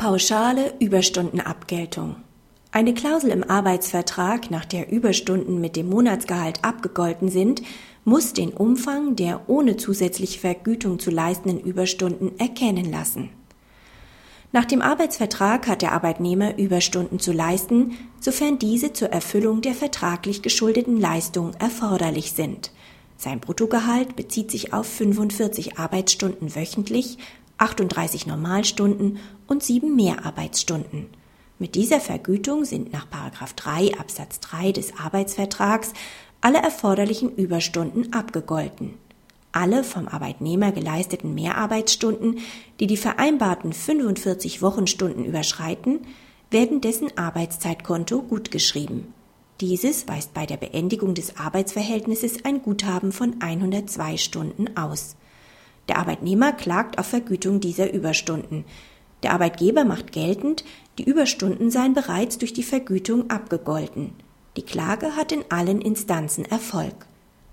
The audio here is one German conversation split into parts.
Pauschale Überstundenabgeltung. Eine Klausel im Arbeitsvertrag, nach der Überstunden mit dem Monatsgehalt abgegolten sind, muss den Umfang der ohne zusätzliche Vergütung zu leistenden Überstunden erkennen lassen. Nach dem Arbeitsvertrag hat der Arbeitnehmer Überstunden zu leisten, sofern diese zur Erfüllung der vertraglich geschuldeten Leistung erforderlich sind. Sein Bruttogehalt bezieht sich auf 45 Arbeitsstunden wöchentlich 38 Normalstunden und 7 Mehrarbeitsstunden. Mit dieser Vergütung sind nach 3 Absatz 3 des Arbeitsvertrags alle erforderlichen Überstunden abgegolten. Alle vom Arbeitnehmer geleisteten Mehrarbeitsstunden, die die vereinbarten 45 Wochenstunden überschreiten, werden dessen Arbeitszeitkonto gutgeschrieben. Dieses weist bei der Beendigung des Arbeitsverhältnisses ein Guthaben von 102 Stunden aus. Der Arbeitnehmer klagt auf Vergütung dieser Überstunden. Der Arbeitgeber macht geltend, die Überstunden seien bereits durch die Vergütung abgegolten. Die Klage hat in allen Instanzen Erfolg.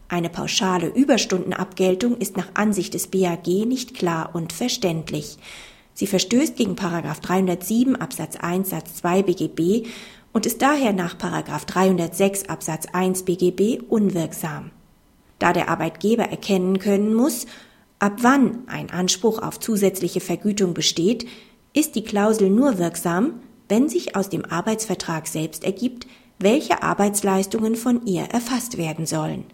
Eine pauschale Überstundenabgeltung ist nach Ansicht des BAG nicht klar und verständlich. Sie verstößt gegen 307 Absatz 1 Satz 2 BGB und ist daher nach 306 Absatz 1 BGB unwirksam. Da der Arbeitgeber erkennen können muss, Ab wann ein Anspruch auf zusätzliche Vergütung besteht, ist die Klausel nur wirksam, wenn sich aus dem Arbeitsvertrag selbst ergibt, welche Arbeitsleistungen von ihr erfasst werden sollen.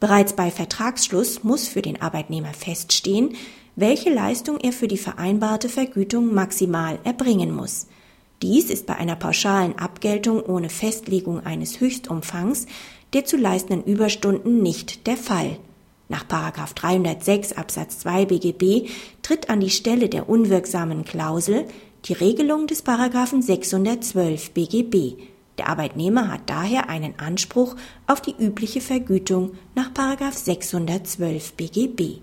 Bereits bei Vertragsschluss muss für den Arbeitnehmer feststehen, welche Leistung er für die vereinbarte Vergütung maximal erbringen muss. Dies ist bei einer pauschalen Abgeltung ohne Festlegung eines Höchstumfangs der zu leistenden Überstunden nicht der Fall. Nach 306 Absatz 2 BGB tritt an die Stelle der unwirksamen Klausel die Regelung des 612 BGB. Der Arbeitnehmer hat daher einen Anspruch auf die übliche Vergütung nach 612 BGB.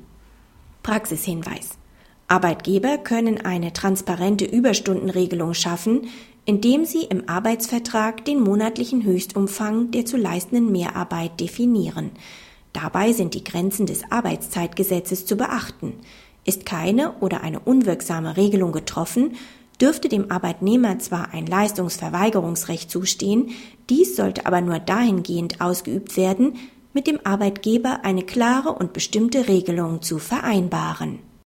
Praxishinweis. Arbeitgeber können eine transparente Überstundenregelung schaffen, indem sie im Arbeitsvertrag den monatlichen Höchstumfang der zu leistenden Mehrarbeit definieren. Dabei sind die Grenzen des Arbeitszeitgesetzes zu beachten. Ist keine oder eine unwirksame Regelung getroffen, dürfte dem Arbeitnehmer zwar ein Leistungsverweigerungsrecht zustehen, dies sollte aber nur dahingehend ausgeübt werden, mit dem Arbeitgeber eine klare und bestimmte Regelung zu vereinbaren.